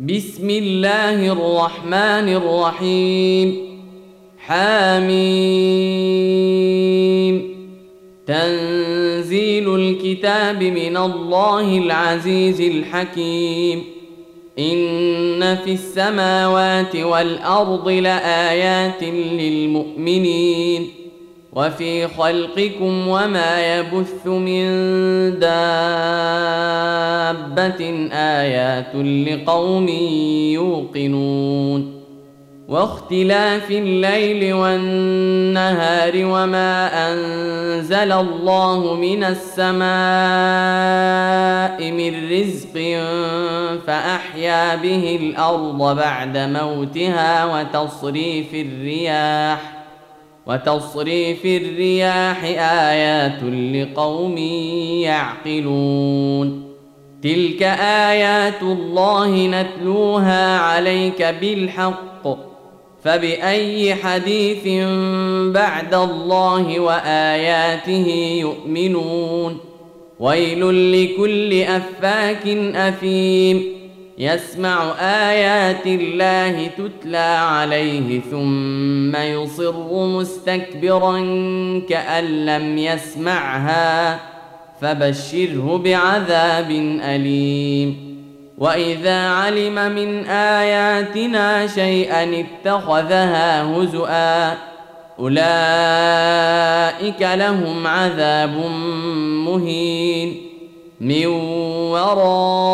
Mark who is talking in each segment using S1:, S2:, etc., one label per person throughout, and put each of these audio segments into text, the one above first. S1: بسم الله الرحمن الرحيم حاميم تنزيل الكتاب من الله العزيز الحكيم إن في السماوات والأرض لآيات للمؤمنين وفي خلقكم وما يبث من دابه ايات لقوم يوقنون واختلاف الليل والنهار وما انزل الله من السماء من رزق فاحيا به الارض بعد موتها وتصريف الرياح وتصريف الرياح ايات لقوم يعقلون تلك ايات الله نتلوها عليك بالحق فباي حديث بعد الله واياته يؤمنون ويل لكل افاك اثيم يسمع ايات الله تتلى عليه ثم يصر مستكبرا كان لم يسمعها فبشره بعذاب اليم واذا علم من اياتنا شيئا اتخذها هزؤا اولئك لهم عذاب مهين من وراء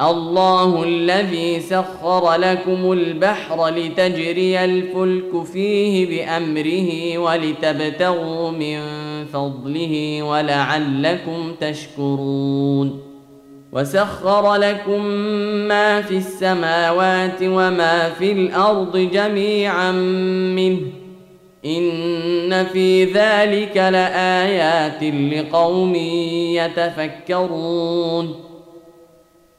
S1: الله الذي سخر لكم البحر لتجري الفلك فيه بامره ولتبتغوا من فضله ولعلكم تشكرون وسخر لكم ما في السماوات وما في الارض جميعا منه ان في ذلك لايات لقوم يتفكرون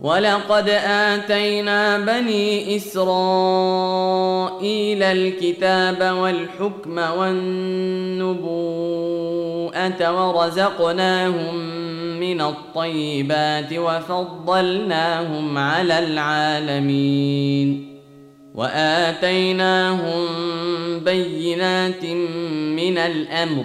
S1: ولقد اتينا بني اسرائيل الكتاب والحكم والنبوءه ورزقناهم من الطيبات وفضلناهم على العالمين واتيناهم بينات من الامر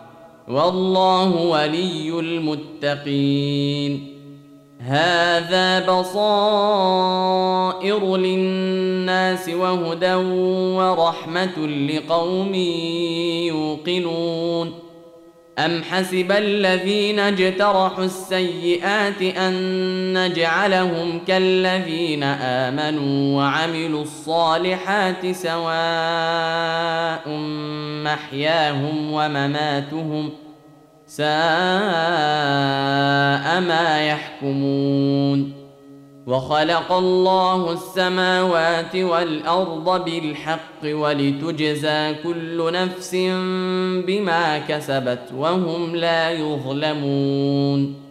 S1: والله ولي المتقين هذا بصائر للناس وهدى ورحمه لقوم يوقنون ام حسب الذين اجترحوا السيئات ان نجعلهم كالذين امنوا وعملوا الصالحات سواء محياهم ومماتهم ساء ما يحكمون وخلق الله السماوات والارض بالحق ولتجزى كل نفس بما كسبت وهم لا يظلمون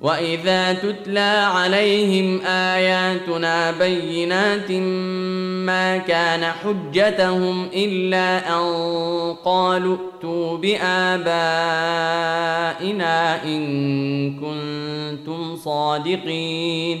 S1: واذا تتلى عليهم اياتنا بينات ما كان حجتهم الا ان قالوا ائتوا بابائنا ان كنتم صادقين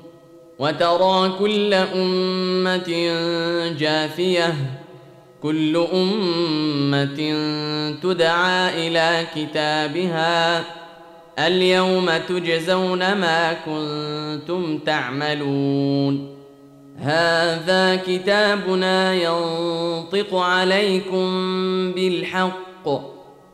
S1: وترى كل امه جاثيه كل امه تدعى الى كتابها اليوم تجزون ما كنتم تعملون هذا كتابنا ينطق عليكم بالحق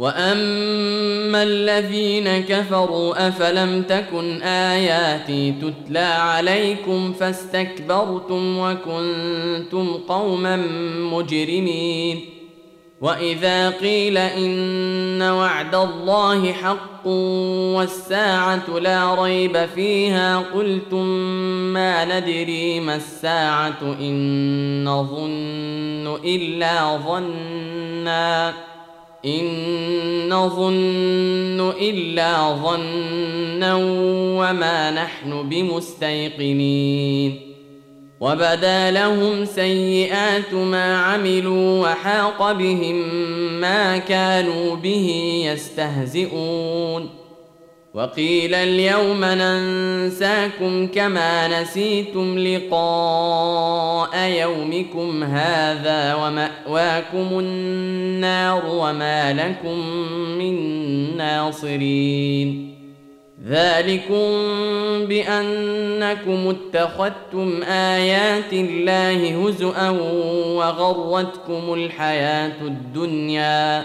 S1: واما الذين كفروا افلم تكن اياتي تتلى عليكم فاستكبرتم وكنتم قوما مجرمين واذا قيل ان وعد الله حق والساعه لا ريب فيها قلتم ما ندري ما الساعه ان نظن الا ظنّا ان نظن الا ظنا وما نحن بمستيقنين وبدا لهم سيئات ما عملوا وحاق بهم ما كانوا به يستهزئون وقيل اليوم ننساكم كما نسيتم لقاء يومكم هذا وماواكم النار وما لكم من ناصرين ذلكم بانكم اتخذتم ايات الله هزءا وغرتكم الحياه الدنيا